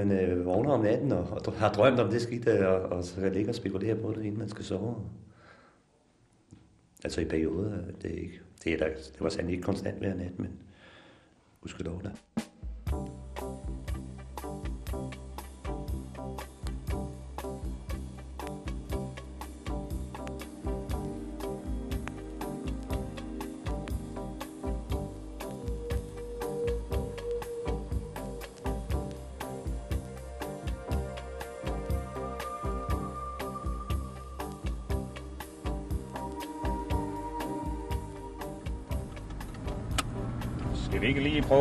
Men øh, vågner om natten og, og har drømt om det skidt, øh, og, og så kan ligge og spekulere på det, inden man skal sove. Altså i perioder, øh, det, er ikke, det, er der, det var sandelig ikke konstant hver nat, men gudskelov da.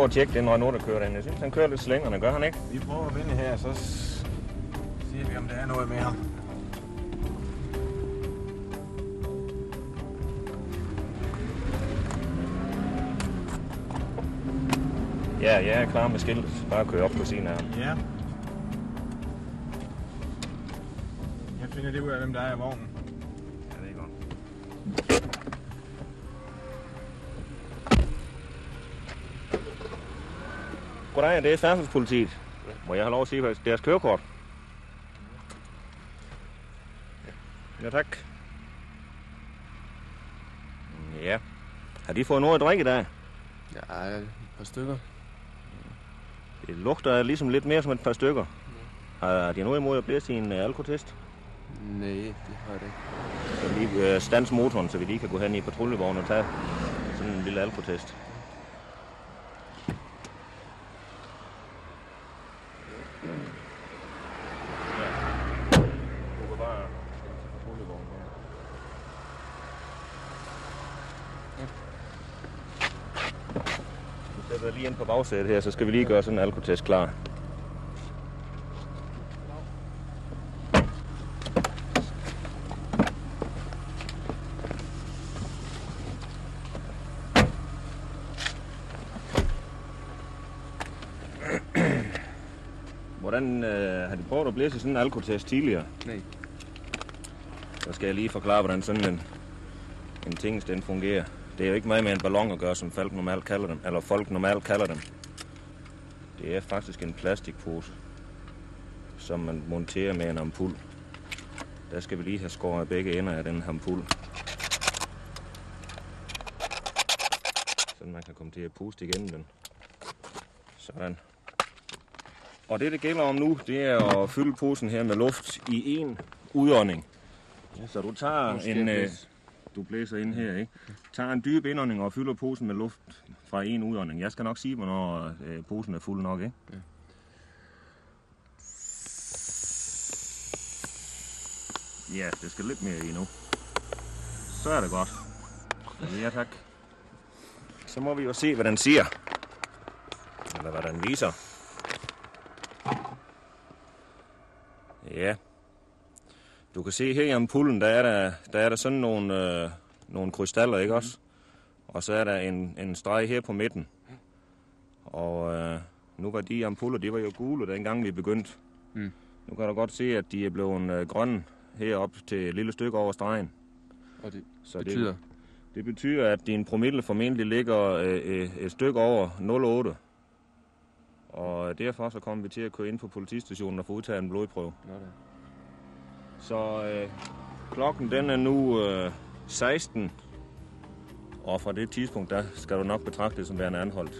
At tjekke den Renault, der kører den? Jeg synes, han kører lidt slængerne, gør han ikke? Vi prøver at vinde her, så siger vi, om der er noget med ham. Ja, jeg er klar med skiltet. Bare køre op på af ham. Ja. Jeg finder det ud af, hvem der er i vognen. Ja, det er godt. Goddag, det er færdselspolitiet. Må jeg have lov at se deres kørekort? Ja, tak. Ja. Har de fået noget at drikke i dag? Ja, et par stykker. Det lugter ligesom lidt mere som et par stykker. Har de noget imod at blive til en uh, alkotest? Nej, det har jeg da ikke. Så lige uh, stands motoren, så vi lige kan gå hen i patruljevognen og tage sådan en lille alkotest. Nu sætter lige ind på bagsædet her, så skal vi lige gøre sådan en alkotest klar. Hvordan øh, har de prøvet at blæse sådan en alkotest tidligere? Nej. Så skal jeg lige forklare, hvordan sådan en, en ting den fungerer. Det er jo ikke meget med en ballon at gøre, som folk normalt kalder dem. Eller folk normalt kalder dem. Det er faktisk en plastikpose, som man monterer med en ampul. Der skal vi lige have skåret begge ender af den ampul. Sådan man kan komme til at puste igennem den. Sådan. Og det, det gælder om nu, det er at fylde posen her med luft i en udånding. Så du tager en... Øh. Du blæser ind her, ikke? Tager en dyb indånding og fylder posen med luft fra en udånding. Jeg skal nok sige, hvornår øh, posen er fuld nok, ikke? Ja. Ja, det skal lidt mere i nu. Så er det godt. Ja, tak. Så må vi jo se, hvad den siger. Eller hvad den viser. Ja. Du kan se her i ampullen, der er der, der, er der sådan nogle, øh, nogle krystaller, ikke også? Og så er der en, en streg her på midten. Og øh, nu var de ampuller, de var jo gule, dengang vi begyndte. Mm. Nu kan du godt se, at de er blevet øh, grønne herop til et lille stykke over stregen. Og det Så betyder... Det, det betyder, at din promille formentlig ligger øh, øh, et stykke over 0,8. Og derfor så kommer vi til at køre ind på politistationen og få udtaget en blodprøve. Nå da. Så øh, klokken den er nu øh, 16. Og fra det tidspunkt, der skal du nok betragte det som værende anholdt.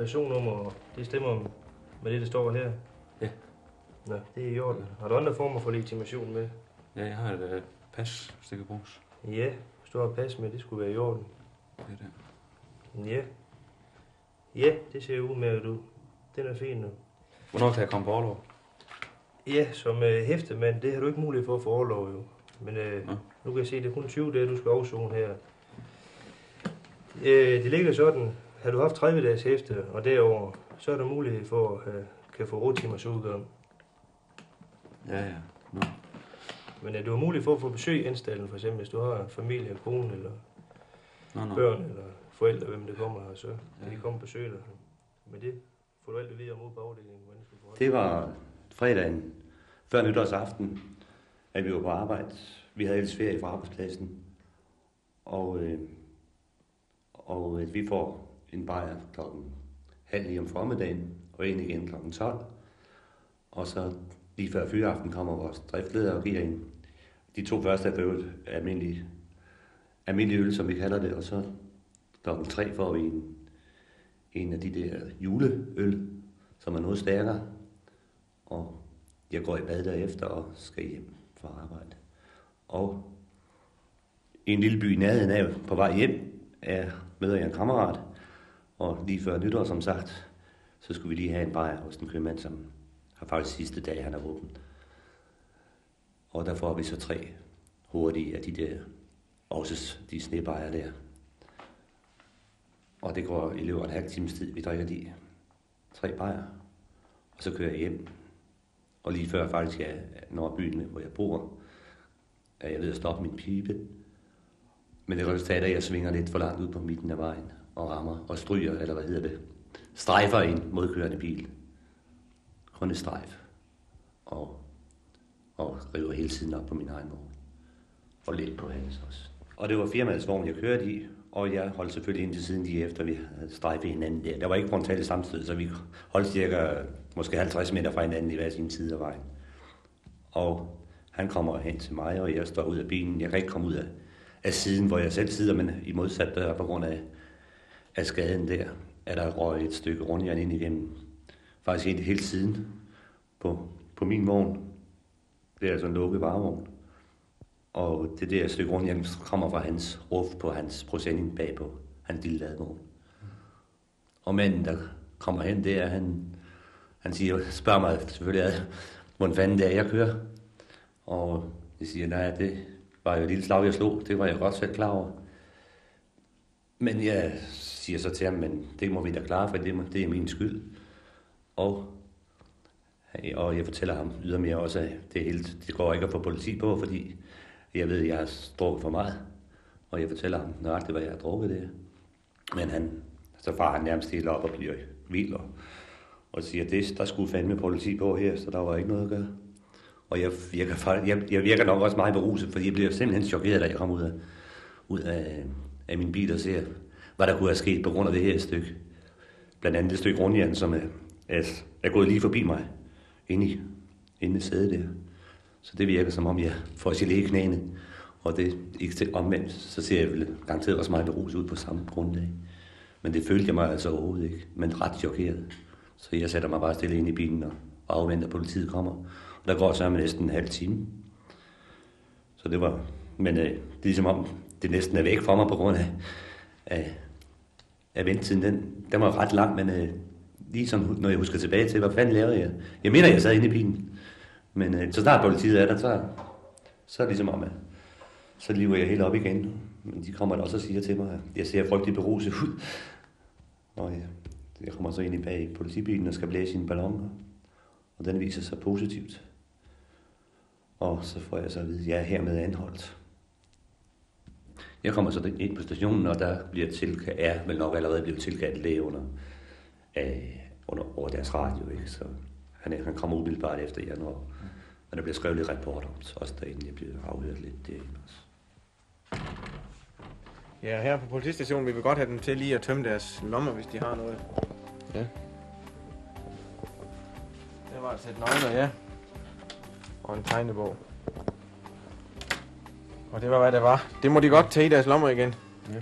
Og personnummer, det stemmer med det, der står her? Ja. Nå, det er i orden. Har du andre former for legitimation med? Ja, jeg har et uh, pas, hvis det kan bruges. Ja, hvis du har et pas med, det skulle være i orden. Det er det. Ja. Ja, det ser ud med, at du... Den er fin nu. Hvornår kan jeg komme på overlov? Ja, som øh, hæftemand, det har du ikke mulighed for at få overlov jo. Men øh, Nå. nu kan jeg se, at det er kun 20 dage, du skal afzone her. Øh, det ligger sådan, har du haft 30 dages hæfte, og derover, så er der mulighed for at øh, kan få 8 timers udgang. Ja, ja. Nå. Men er du har mulighed for at få besøg i anstalten, for eksempel hvis du har familie, kone eller Nå, nå. børn eller forældre, hvem der kommer her, så kan Ja. de komme og besøge dig. Men det får du alt at vide om ude på afdelingen, hvordan du skal forholde Det var fredagen før nytårsaften, at vi var på arbejde. Vi havde ellers ferie fra arbejdspladsen. Og, øh, og øh, vi får en bajer klokken halv ni om formiddagen, og en igen klokken 12. Og så lige før fyraften kommer vores driftleder og giver en. De to første er for almindelig, almindelig øl, som vi kalder det, og så klokken 3 får vi en, en af de der juleøl, som er noget stærkere. Og jeg går i bad derefter og skal hjem fra arbejde. Og i en lille by i nærheden af, på vej hjem, er, møder jeg en kammerat. Og lige før nytår, som sagt, så skulle vi lige have en bajer hos en købmand, som har faktisk sidste dag, han er åben. Og der får vi så tre hurtige af de der, også de snebajer der. Og det går i løbet af en halv times tid, vi drikker de tre bajer. Og så kører jeg hjem. Og lige før faktisk jeg når byen, hvor jeg bor, er jeg ved at stoppe min pibe. Men det resultat er, at jeg svinger lidt for langt ud på midten af vejen og rammer og stryger, eller hvad hedder det, strejfer en modkørende bil. Kun et strejf. Og, og river hele tiden op på min egen vogn. Og lidt på hans også. Og det var firmaets vogn, jeg kørte i, og jeg holdt selvfølgelig ind til siden lige efter, vi havde strejfet hinanden der. Der var ikke frontale samtidig, så vi holdt cirka måske 50 meter fra hinanden i hver sin side af vejen. Og han kommer hen til mig, og jeg står ud af bilen. Jeg kan ikke komme ud af, af siden, hvor jeg selv sidder, men i modsat dør på grund af, af skaden der, er der røg et stykke rundjern ind igennem. Faktisk helt, hele siden på, på min vogn. Det er altså en lukket varevogn. Og det der stykke rundjern kommer fra hans ruf på hans procentning bagpå. Hans lille ladvogn. Og manden, der kommer hen der, han, han siger, spørger mig selvfølgelig, ad, hvordan fanden det er, jeg kører. Og jeg siger, nej, det var jo et lille slag, jeg slog. Det var jeg godt selv klar over. Men jeg siger så til ham, men det må vi da klare, for det, må- det er min skyld. Og, og jeg fortæller ham ydermere også, at det, hele, det går ikke at få politi på, fordi jeg ved, at jeg har drukket for meget. Og jeg fortæller ham nøjagtigt, hvad jeg har drukket det. Men han, så far han nærmest helt op og bliver vild og, og siger, det, der skulle fandme politi på her, så der var ikke noget at gøre. Og jeg virker, jeg, jeg virker nok også meget beruset, fordi jeg bliver simpelthen chokeret, da jeg kommer ud af, ud af, af min bil og ser, hvad der kunne have sket på grund af det her stykke. Blandt andet det stykke rundjern, som er, er, er gået lige forbi mig, inde i, inde i sædet der. Så det virker som om, jeg får gelé i knæene. Og det ikke til omvendt, så ser jeg vel garanteret også meget beruset ud på samme grundlag. Men det følte jeg mig altså overhovedet ikke, men ret chokeret. Så jeg sætter mig bare stille ind i bilen og og afventer, at politiet kommer. Og der går så med næsten en halv time. Så det var, men øh, det er ligesom om, det næsten er væk fra mig på grund af, af, af ventetiden. Den, den var ret lang, men øh, lige som, når jeg husker tilbage til, hvad fanden lavede jeg? Jeg mener, jeg sad inde i bilen. Men øh, så snart politiet er der, så, så er det ligesom om, at så lever jeg helt op igen. Men de kommer da også og siger til mig, at jeg ser frygtelig beruset ud. Og jeg, jeg kommer så ind i bag politibilen og skal blæse i en ballon. Og den viser sig positivt. Og så får jeg så at vide, at jeg er hermed anholdt. Jeg kommer så ind på stationen, og der bliver tilkaldt, er vel nok allerede blevet tilkaldt læge under, øh, under over deres radio. Ikke? Så han, er- han kommer umiddelbart efter januar. Men der bliver skrevet lidt rapport om det, også derinde. Jeg bliver afhørt lidt derinde også. Ja, her på politistationen vil vi godt have dem til lige at tømme deres lommer, hvis de har noget. Ja. Der var et sæt nøgler, ja. Og en tegnebog. Og det var, hvad det var. Det må de godt tage i deres lommer igen. Ja.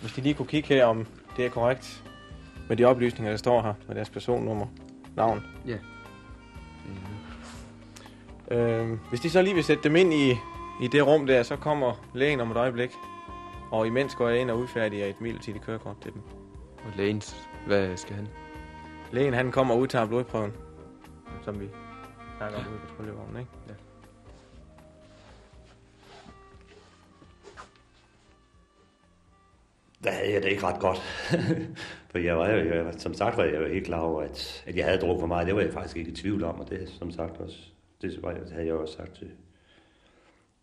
Hvis de lige kunne kigge her, om det er korrekt med de oplysninger, der står her, med deres personnummer, navn. Ja. Øh, hvis de så lige vil sætte dem ind i, i det rum der, så kommer lægen om et øjeblik. Og imens går jeg ind og udfærdiger et midlertidigt kørekort til dem. Og lægen, hvad skal han? Lægen han kommer og udtager blodprøven, som vi snakker om ude på ikke? Ja. Der havde jeg det ikke ret godt. for jeg var jo, jeg, som sagt var jeg jo helt klar over, at, at jeg havde drukket for meget. Det var jeg faktisk ikke i tvivl om, og det som sagt også, det var, havde jeg også sagt til.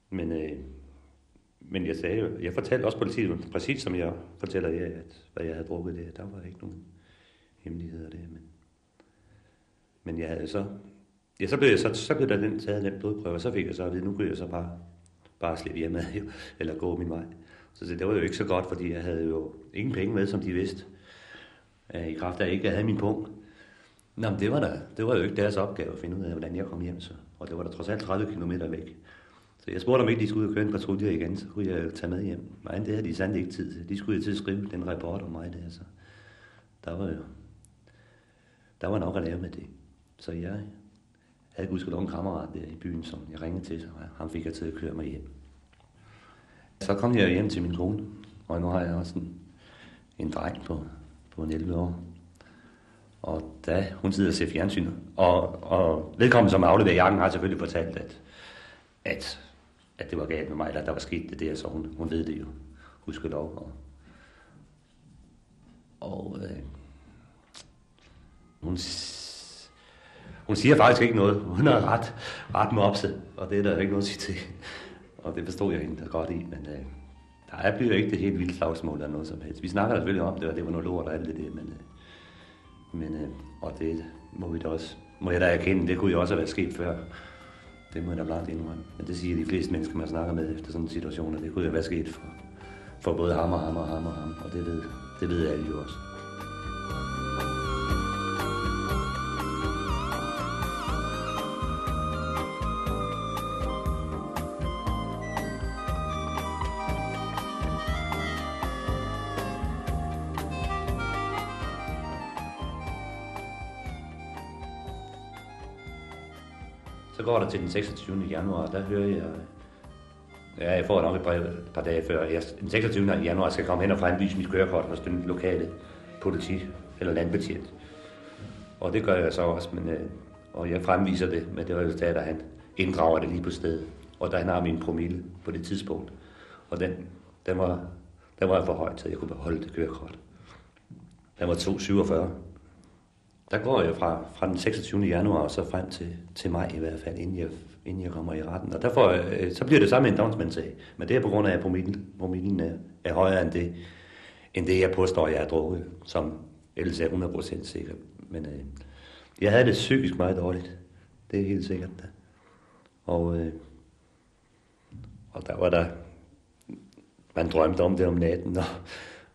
Men, øh, men jeg sagde jo, jeg fortalte også politiet, præcis som jeg fortæller jer, at hvad jeg havde drukket det, der var ikke nogen hemmeligheder der. Men, men jeg havde så, ja, så blev, jeg, så, så blev der den, taget den blodprøve, og så fik jeg så at vide, nu kunne jeg så bare, bare slippe hjemme, eller gå min vej. Så det var jo ikke så godt, fordi jeg havde jo ingen penge med, som de vidste. Øh, I kraft af, at jeg ikke havde min punkt. Nå, men det var, da, det var jo ikke deres opgave at finde ud af, hvordan jeg kom hjem. Så. Og det var der trods alt 30 km væk. Så jeg spurgte, om ikke de skulle ud og køre en patrulje igen, så kunne jeg tage med hjem. Nej, det havde de sandt ikke tid til. De skulle jo til at skrive den rapport om mig der, så der var jo der var nok at lave med det. Så jeg havde gudskelov en kammerat der i byen, som jeg ringede til, så han fik jeg til at køre mig hjem. Så kom jeg hjem til min kone, og nu har jeg også en, en dreng på, på 11 år. Og da hun sidder og ser fjernsyn, og, og vedkommende som afleverer jakken, har selvfølgelig fortalt, at, at, at det var galt med mig, eller at der var sket det der, så hun, hun ved det jo, husker lov. Og, og øh, hun, hun siger faktisk ikke noget. Hun har ret, ret mopset, og det er der ikke noget at sige til. Og det forstod jeg hende godt i, men øh, der er blevet ikke det helt vilde slagsmål eller noget som helst. Vi snakker selvfølgelig om det, og det var noget lort og alt det der, men, øh, men øh, og det må vi da også, må jeg da erkende, det kunne jo også have været sket før. Det må jeg da blankt indrømme. Men det siger de fleste mennesker, man snakker med efter sådan en situation, og det kunne jo være sket for, for både ham og ham og ham og ham, og det ved, det ved alle jo også. Så går der til den 26. januar, der hører jeg... Ja, jeg får et et brev et par dage før. Jeg, den 26. januar skal jeg komme hen og fremvise mit kørekort hos den lokale politi eller landbetjent. Og det gør jeg så også, men, øh, og jeg fremviser det med det resultat, at han inddrager det lige på stedet. Og der han har min promille på det tidspunkt. Og den, den, var, den var for højt, så jeg kunne beholde det kørekort. Den var 2,47. Der går jeg fra, fra den 26. januar og så frem til, til maj i hvert fald, inden jeg, inden jeg kommer i retten. Og derfor, øh, så bliver det samme en domsmandsag. Men det er på grund af, at promillen, promillen er, er højere end det, end det, jeg påstår, jeg har drukket, som ellers er 100% sikker. Men øh, jeg havde det psykisk meget dårligt. Det er helt sikkert. Da. Og, øh, og der var der, man drømte om det om natten, og,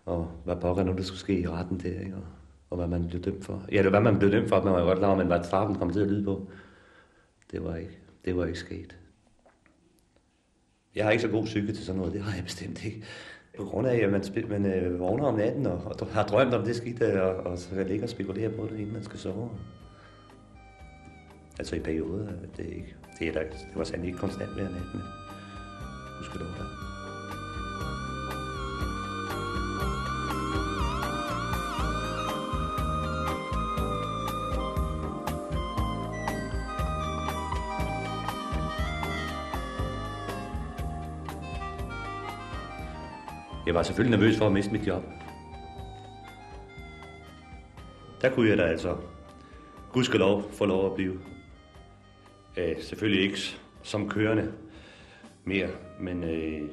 og hvad pokker nu, der skulle ske i retten der, ikke? Og, og hvad man blev dømt for. Ja, det var, hvad man blev dømt for, man var godt klar men hvad straffen kom til at lyde på. Det var ikke, det var ikke sket. Jeg har ikke så god psyke til sådan noget, det har jeg bestemt ikke. På grund af, at man, man øh, vågner om natten og, og har drømt om det skidt, øh, og, og så kan ligge og spekulere på det, inden man skal sove. Altså i perioder, det, er ikke, det, er der, det var sandelig ikke konstant hver nat, men husk det der. Jeg var selvfølgelig nervøs for at miste mit job. Der kunne jeg da altså, gudskelov, få lov at blive. Øh, selvfølgelig ikke som kørende mere, men, øh,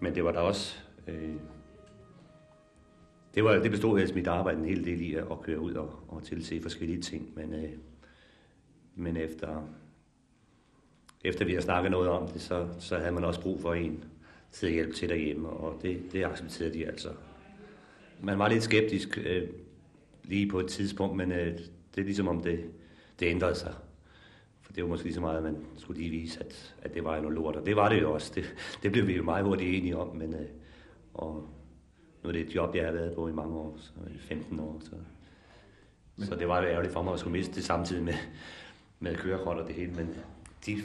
men det var da også... Øh, det, var, det bestod af mit arbejde en hel del i at køre ud og, og tilse forskellige ting, men, øh, men efter, efter vi har snakket noget om det, så, så havde man også brug for en, til at hjælpe til derhjemme, og det, det accepterede de altså. Man var lidt skeptisk øh, lige på et tidspunkt, men øh, det er ligesom om det, det ændrede sig. For det var måske lige så meget, at man skulle lige vise, at, at det var noget lort, og det var det jo også. Det, det blev vi jo meget hurtigt enige om, men øh, og nu er det et job, jeg har været på i mange år, så 15 år, så, men... så det var ærgerligt for mig at skulle miste det samtidig med, med kørekort og det hele, men de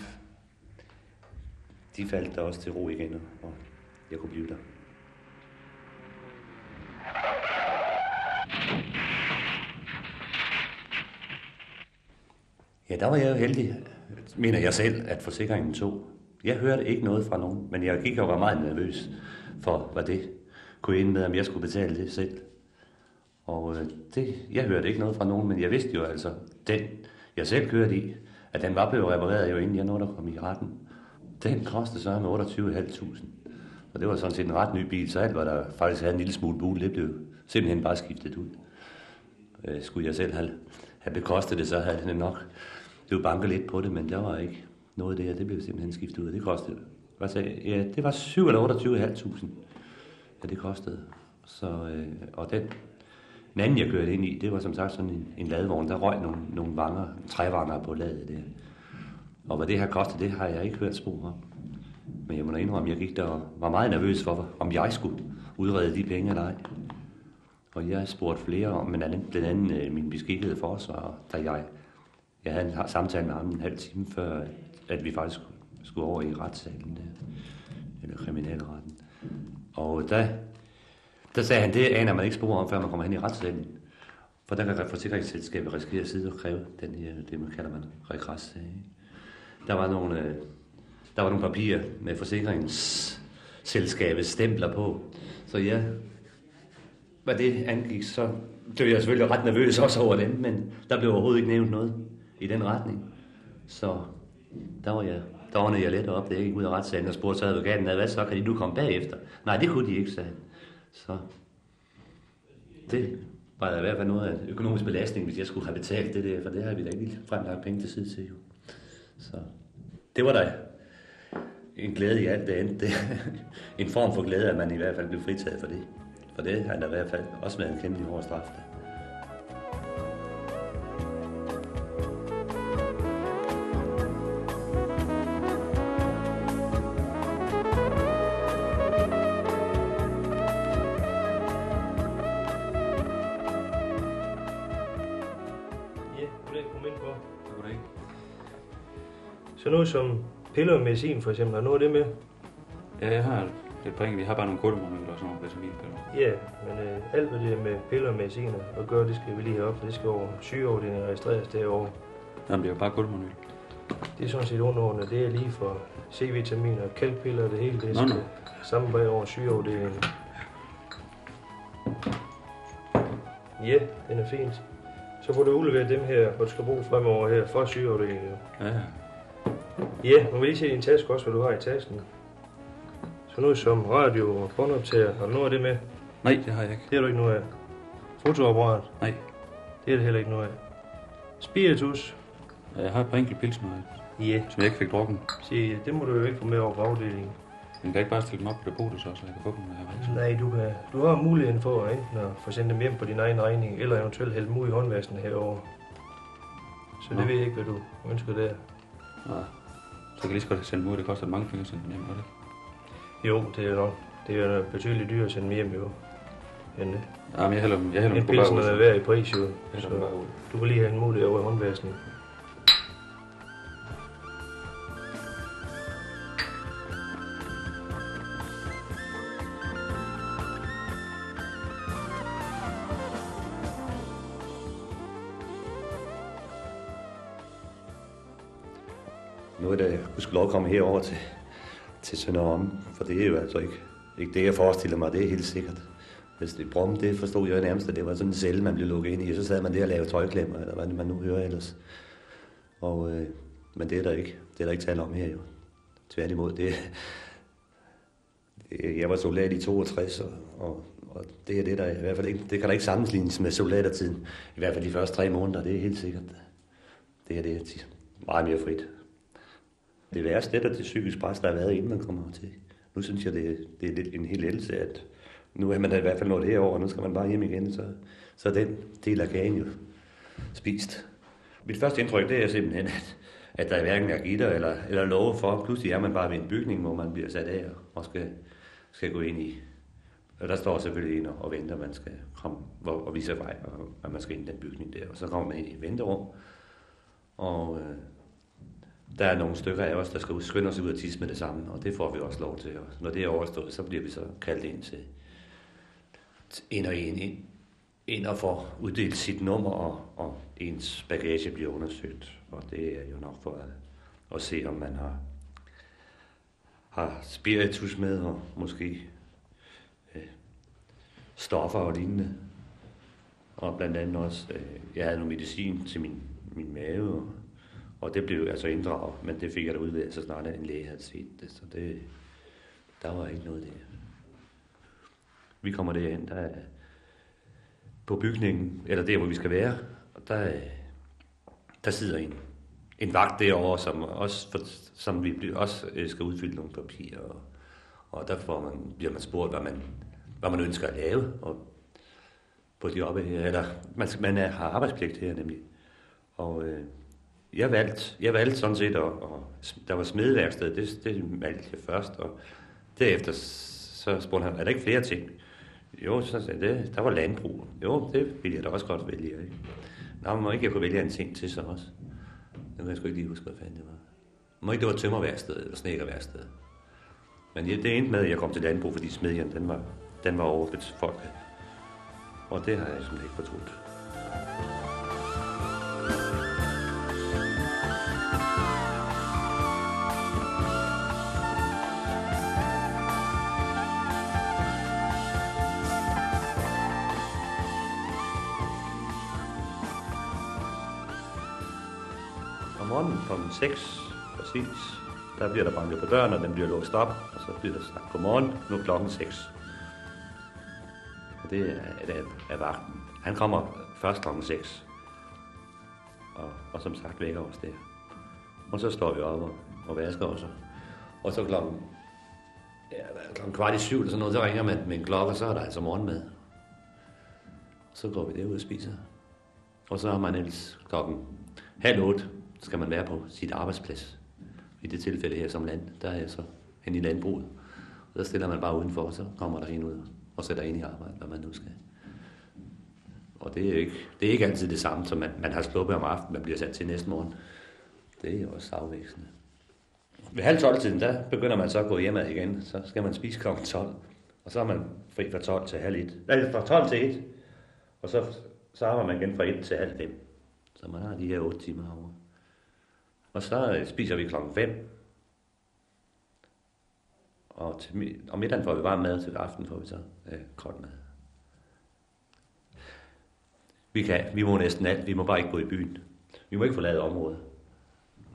de faldt der også til ro igen, og jeg kunne blive der. Ja, der var jeg jo heldig, mener jeg selv, at forsikringen tog. Jeg hørte ikke noget fra nogen, men jeg gik og var meget nervøs for, hvad det kunne ende med, om jeg skulle betale det selv. Og øh, det, jeg hørte ikke noget fra nogen, men jeg vidste jo altså, den jeg selv kørte i, at den var blevet repareret jo inden jeg nåede at komme i retten. Den kostede så med 28.500. Og det var sådan set en ret ny bil, så alt, hvad der faktisk havde en lille smule bule, det blev simpelthen bare skiftet ud. Øh, skulle jeg selv have, have bekostet det, så havde det nok det var banket lidt på det, men der var ikke noget der. Det blev simpelthen skiftet ud. Det kostede, hvad sagde, ja, det var 7 eller 28.500, ja, det kostede. Så, øh, og den, den anden, jeg kørte ind i, det var som sagt sådan en, en ladvogn. Der røg nogle, nogle vanger, trævanger på ladet der. Og hvad det her kostede, det har jeg ikke hørt spor om. Men jeg må da indrømme, at jeg gik der og var meget nervøs for, om jeg skulle udrede de penge eller ej. Og jeg spurgte flere om, men blandt andet øh, min beskikkede forsvar, da jeg, jeg havde en samtale med ham en halv time før, at, vi faktisk skulle over i retssalen der, eller kriminalretten. Og der, der sagde han, det aner man ikke spor om, før man kommer hen i retssalen. For der kan forsikringsselskabet risikere at sidde og kræve den her, det man kalder man regress. Der var nogle, øh, der var nogle papirer med forsikringsselskabets stempler på. Så ja, hvad det angik, så blev jeg selvfølgelig ret nervøs også over den, men der blev overhovedet ikke nævnt noget i den retning. Så der var jeg, der var jeg let op, det ikke ud af retssagen, og spurgte så advokaten, hvad så, kan de nu komme bagefter? Nej, det kunne de ikke, sagde Så det var i hvert fald noget af en økonomisk belastning, hvis jeg skulle have betalt det der, for det har vi da ikke fremlagt penge til side til. Jo. Så det var der en glæde i alt det andet. Det, en form for glæde, at man i hvert fald blev fritaget for det. For det har der i hvert fald også været en kæmpe hård straf. Der. Så noget som piller og medicin for eksempel, har noget af det med? Ja, jeg har det bringer, vi har bare nogle kuldemonoler og sådan nogle vitaminpiller. Ja, men øh, alt hvad det er med piller og mediciner at gøre, det skal vi lige have op, for det skal over sygeafdelingen registreres derovre. Jamen, det er jo bare kuldemonoler. Det er sådan set underordnet. Det er lige for C-vitaminer, kalkpiller og det hele. Det skal nå. sammenbage over sygeafdelingen. Ja, den er fint. Så får du udleveret dem her, hvor du skal bruge fremover her for sygeafdelingen. Ja, ja. Ja, man vil lige se din taske også, hvad du har i tasken. Så noget som radio og båndoptager, har du noget af det med? Nej, det har jeg ikke. Det har du ikke noget af. Fotoapparat? Nej. Det er det heller ikke noget af. Spiritus? Jeg har et par enkelte pilsner, Ja. som jeg ikke fik drukken. Se, det må du jo ikke få med over på afdelingen. Men kan jeg ikke bare stille dem op på depotet så, så jeg kan få dem, når jeg rejser? Nej, du, kan, du har muligheden for at enten at få sendt dem hjem på din egen regning, eller eventuelt hælde dem ud i håndvasken herover. Så det Nå. ved jeg ikke, hvad du ønsker der. Nej. Så kan jeg lige så godt sende dem ud. Det koster mange penge at sende dem hjem, det? Jo, det er nok. Det er betydeligt dyrt at sende dem hjem, jo. En, Ja, men jeg hælder dem, jeg hælder en dem sgu bare pilsen ud. er værd i pris, jo. Så du kan lige have en mulighed over i håndvasken. Lov at komme herover til, til Sønderom, for det er jo altså ikke, ikke det, jeg forestiller mig, det er helt sikkert. Hvis det brum, det forstod jeg nærmest, at det var sådan en celle, man blev lukket ind i, så sad man der og lavede tøjklemmer, eller hvad man nu hører ellers. Og, øh, men det er der ikke, det er der ikke tale om her jo. Tværtimod, det, det jeg var soldat i 62, og, og, og det er det, der i hvert fald ikke, det kan der ikke sammenlignes med soldatertiden. I hvert fald de første tre måneder, det er helt sikkert. Det her det er meget mere frit. Det værste er det psykisk pres, der har været, inden man kommer til. Nu synes jeg, det, det er lidt en hel ledelse, at nu er man da i hvert fald nået herover, og nu skal man bare hjem igen, så, så den del af kagen jo spist. Mit første indtryk, det er simpelthen, at, at der hverken er gitter eller, eller love for. Pludselig er man bare ved en bygning, hvor man bliver sat af og skal, skal gå ind i. Og der står selvfølgelig en og, og venter, man skal komme og, og vise vej, og, at man skal ind i den bygning der. Og så kommer man ind i et venterum, og øh, der er nogle stykker af os, der skal skynde os ud og tisse med det samme, og det får vi også lov til. Og når det er overstået, så bliver vi så kaldt ind til, ind og en ind, ind og får uddelt sit nummer, og, og ens bagage bliver undersøgt. Og det er jo nok for at, at se, om man har, har spiritus med, og måske øh, stoffer og lignende. Og blandt andet også, øh, jeg havde noget medicin til min, min mave, og, og det blev altså inddraget, men det fik jeg da udleveret, så snart en læge havde set det, så det, der var ikke noget der. Vi kommer derhen, der er på bygningen, eller der, hvor vi skal være, og der, der sidder en, en vagt derovre, som, også, for, som vi bliver- også øh, skal udfylde nogle papirer, og, og der får man, bliver man spurgt, hvad man, hvad man ønsker at lave, og på de oppe her, eller man, man er, har arbejdspligt her nemlig. Og øh, jeg valgte, jeg valgte sådan set, at, og der var smedeværksted, det, det valgte jeg først, og derefter så spurgte han, er der ikke flere ting? Jo, så sagde jeg, det, der var landbrug. Jo, det ville jeg da også godt vælge, ikke? Nå, må ikke jeg kunne vælge en ting til så også? Det kan jeg sgu ikke lige huske, hvad fanden det var. Må ikke det var tømmerværksted eller snekkerværksted. Men det endte med, at jeg kom til landbrug, fordi smedjen, den var, den var overbefolket. Og det har jeg simpelthen ikke fortrudt. 6 præcis, der bliver der banket på døren, og den bliver låst op, og så bliver der sagt, godmorgen, nu er klokken 6. Og det er, det er vagten. Han kommer først klokken 6. Og, og som sagt vækker os der. Og så står vi op og, og vasker os. Og så klokken, ja, er det, klokken kvart i syv eller sådan noget, så ringer man med en klokke, og så er der altså morgenmad. Så går vi derud og spiser. Og så har man ellers klokken halv otte, skal man være på sit arbejdsplads. I det tilfælde her som land, der er jeg så hen i landbruget. Og der stiller man bare udenfor, og så kommer der en ud og sætter ind i arbejde, hvad man nu skal. Og det er ikke, det er ikke altid det samme, som man, man har sluppet om aftenen, man bliver sat til næste morgen. Det er også afvekslende. Ved halv 12 tiden, der begynder man så at gå hjemad igen. Så skal man spise kl. 12. Og så er man fri fra 12 til halv 1. Nej, fra 12 til 1. Og så, så arbejder man igen fra 1 til halv 5. Så man har de her 8 timer herovre. Og så øh, spiser vi klokken 5. Og til, mi- om middagen får vi varm mad, til aften får vi så øh, kold mad. Vi, kan, vi må næsten alt, vi må bare ikke gå i byen. Vi må ikke forlade området.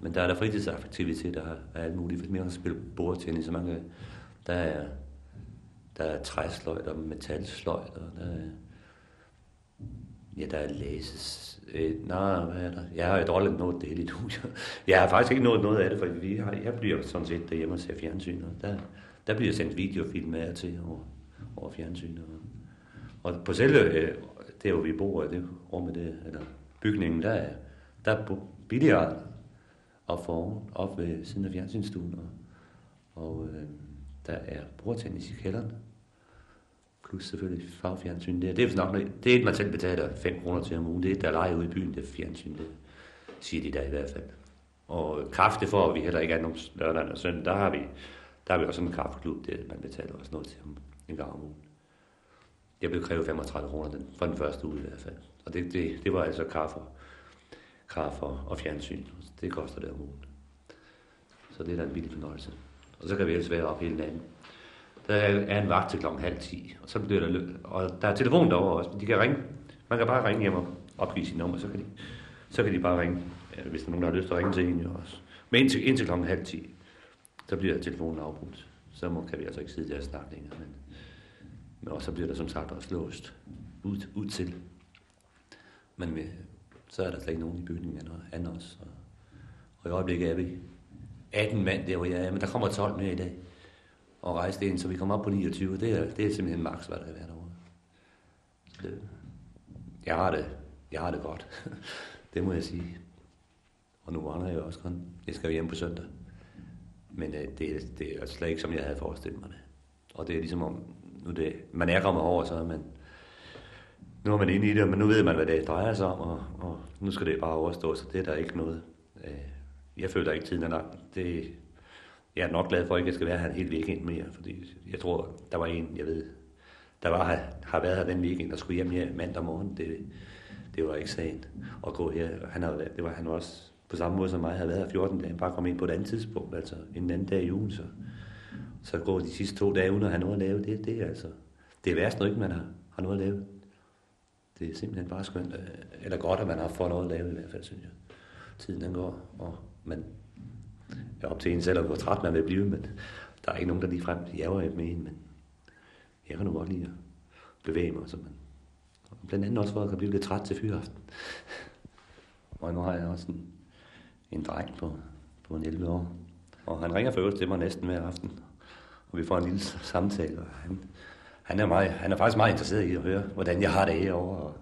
Men der er der fritidsaktiviteter der er alt muligt. Vi kan spille bordtennis, så mange, der er, der er træsløjt og metalsløjt, og der er, ja, der læses. Øh, nej, hvad er der? Jeg har jo dårligt nået det hele nu. Jeg har faktisk ikke nået noget af det, for vi har, jeg bliver sådan set derhjemme og ser fjernsyn, og der, der bliver sendt videofilm af til over, over fjernsyn. Og, og på selve, øh, der hvor vi bor, det rummet det, eller bygningen, der er, der er billigere op foran, op ved siden af fjernsynsstuen, og, og øh, der er bordtennis i kælderen. Plus selvfølgelig fagfjernsyn der. Det er vist nok noget- det er et, man selv betaler 5 kroner til om ugen. Det er der leger ude i byen, det er fjernsyn, det siger de der i hvert fald. Og kaffe, det får vi heller ikke af nogen lørdag og søndag. Der har vi, der har vi også en kaffeklub, det man betaler også noget til om en gang om ugen. Jeg blev krævet 35 kroner den, for den første uge i hvert fald. Og det, det, det var altså kaffe, kaffe og, og fjernsyn. Det koster det om ugen. Så det er da en billig fornøjelse. Og så kan vi ellers være op hele natten. Der er en vagt til klokken halv 10, og så bliver der løb. og der er telefon derovre også. De kan ringe. Man kan bare ringe hjem og opgive sit nummer, så kan de, så kan de bare ringe, ja, hvis der er nogen, der har lyst til at ringe til en jo også. Men indtil, indtil klokken halv 10, så bliver telefonen afbrudt. Så må, kan vi altså ikke sidde der og snakke længere. Men, men også så bliver der som sagt også låst ud, ud til. Men med, så er der slet ikke nogen i bygningen end- end os. Og, og i øjeblikket er vi 18 mand der, hvor jeg er, men der kommer 12 mere i dag og rejste ind, så vi kom op på 29. Det er, det er simpelthen maks, hvad der er været derovre. Det, jeg har det, jeg har det godt. det må jeg sige. Og nu vandrer jeg også kun. Jeg skal jo hjem på søndag. Men øh, det, er- det er slet ikke, som jeg havde forestillet mig det. Og det er ligesom om, nu det, man er kommet over, så er man, nu er man inde i det, men nu ved man, hvad det drejer sig om, og, og nu skal det bare overstå, så det er der ikke noget. Øh, jeg føler ikke tiden er nok. Det, jeg er nok glad for, at jeg ikke skal være her en hel weekend mere, fordi jeg tror, der var en, jeg ved, der var, har været her den weekend, der skulle hjem her mandag morgen. Det, det var ikke sagen at gå her. Han havde, det var han også på samme måde som mig, havde været her 14 dage, bare kom ind på et andet tidspunkt, altså en anden dag i ugen, så, så går de sidste to dage uden at have noget at lave. Det, det er altså, det er værst, når ikke man har, har noget at lave. Det er simpelthen bare skønt, øh, eller godt, at man har fået noget at lave i hvert fald, synes jeg. Tiden den går, og man op til en selv, hvor træt man vil blive, men der er ikke nogen, der lige frem jager med en, men jeg kan nu godt lide at bevæge mig, så man, blandt andet også for at kan blive lidt træt til fyraften. Og nu har jeg også en, en dreng på, på en 11 år, og han ringer for til mig næsten hver aften, og vi får en lille samtale, og han, han er, meget, han er faktisk meget interesseret i at høre, hvordan jeg har det herovre, og,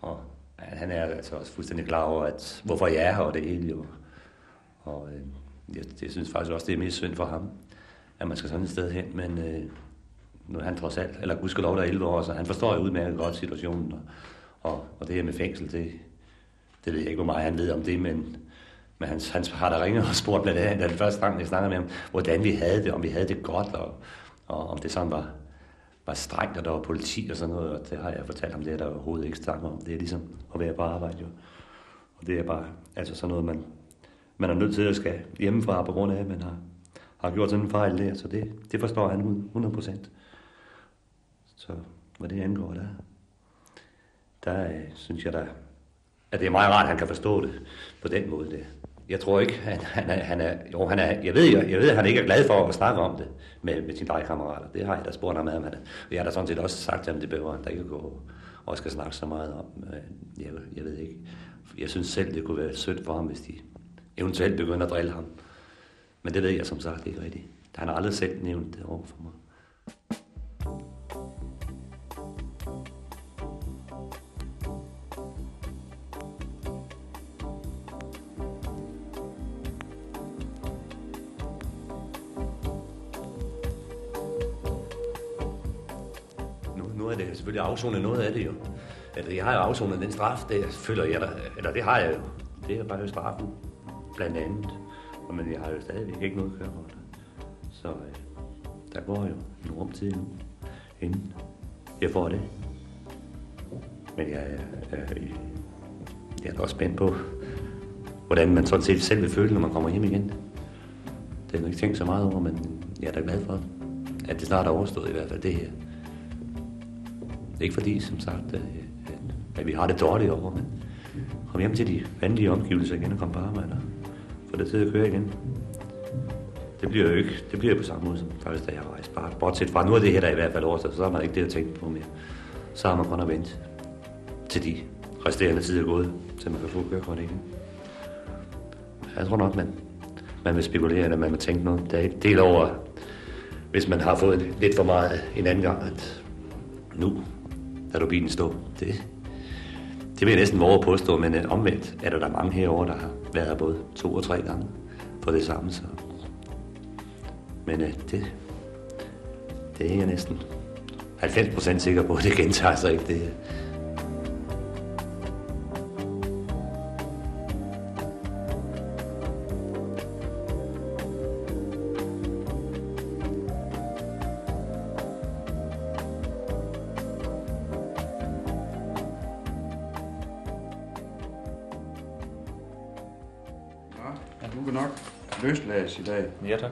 og han er altså også fuldstændig klar over, at, hvorfor jeg er her, og det hele jo. Og øh, jeg, jeg synes faktisk også, det er mest synd for ham, at man skal sådan et sted hen, men øh, nu er han trods alt, eller gudskelov, der er 11 år, så han forstår jo udmærket godt situationen, og, og, og det her med fængsel, det, det ved jeg ikke, hvor meget han ved om det, men, men han, han har da ringet og spurgt blandt andet, da den første gang, jeg snakkede med ham, hvordan vi havde det, om vi havde det godt, og, og om det sådan var, var strengt, og der var politi og sådan noget, og det har jeg fortalt ham, det er der overhovedet ikke snakke om. Det er ligesom at være på arbejde, jo. Og det er bare, altså sådan noget, man, man er nødt til at skal hjemmefra, på grund af, at man har, har gjort sådan en fejl der, så det, det forstår han 100 procent. Så hvad det angår, der, der øh, synes jeg, der, at det er meget rart, at han kan forstå det på den måde. Der. Jeg tror ikke, han, han, er, han er, jo, han er, jeg ved, jeg, jeg ved, at han ikke er glad for at snakke om det med, med sine legekammerater. Det har jeg da spurgt ham af, og jeg har da sådan set også sagt til ham, det behøver han da ikke gå og skal snakke så meget om. Jeg, jeg ved ikke. Jeg synes selv, det kunne være sødt for ham, hvis de eventuelt begynde at drille ham. Men det ved jeg som sagt ikke rigtigt. Han har aldrig selv nævnt det over for mig. er det selvfølgelig afsonet noget af det jo. Altså, jeg har jo afsonet den straf, det føler jeg, da. eller det har jeg jo. Det er bare straffen, blandt andet. Men jeg har jo stadigvæk ikke noget kørekort. Så øh, der går jo en rumtid nu, inden jeg får det. Men jeg, øh, øh, jeg er da også spændt på, hvordan man sådan set selv vil føle, når man kommer hjem igen. Det har jeg ikke tænkt så meget over, men jeg er da glad for, at det snart er overstået i hvert fald det her. Ikke fordi, som sagt, at, at vi har det dårligt over, men kom hjem til de vanlige omgivelser igen og kom på arbejde få det til at køre igen. Det bliver jo ikke, det bliver på samme måde som faktisk, da jeg rejste. Bare bortset fra nu er det her, der i hvert fald overstået, så har man ikke det at tænke på mere. Så har man kun at vente til de resterende tider er gået, til man kan få kørekort igen. Jeg tror nok, man, man vil spekulere, eller man vil tænke noget. Der er et del over, hvis man har fået lidt for meget en anden gang, at nu er du bilen stå. Det, det vil jeg næsten våge at påstå, men øh, omvendt er der, der mange herover der har været her både to og tre gange på det samme. Så. Men øh, det, det er jeg næsten 90 procent sikker på, at det gentager sig ikke. Det, Kan nok løslades i dag. Ja, tak. Jeg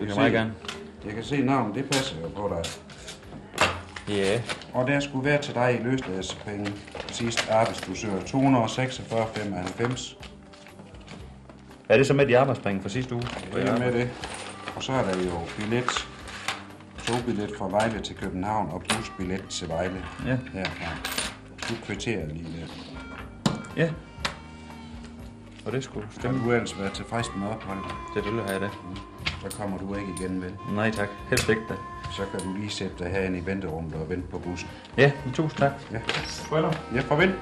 vil kan meget gerne. Jeg kan se navnet, det passer jo på dig. Ja, Og der skulle være til dig i løsladelsespenge på sidste arbejdsdusør 246,95. Er det så med de arbejdspenge fra sidste uge? Det er med det. Og så er der jo billet, togbillet fra Vejle til København og busbillet til Vejle. Ja. Herfra. Du kvitterer lige lidt. Ja. Og det skulle stemme. du ellers være tilfreds med opholdet? Selvfølgelig har jeg det. Så kommer du ikke igen, vel? Nej tak. Helst ikke da. Så kan du lige sætte dig herinde i venterummet og vente på bussen. Ja, tusind tak. Ja. Ja, farvel.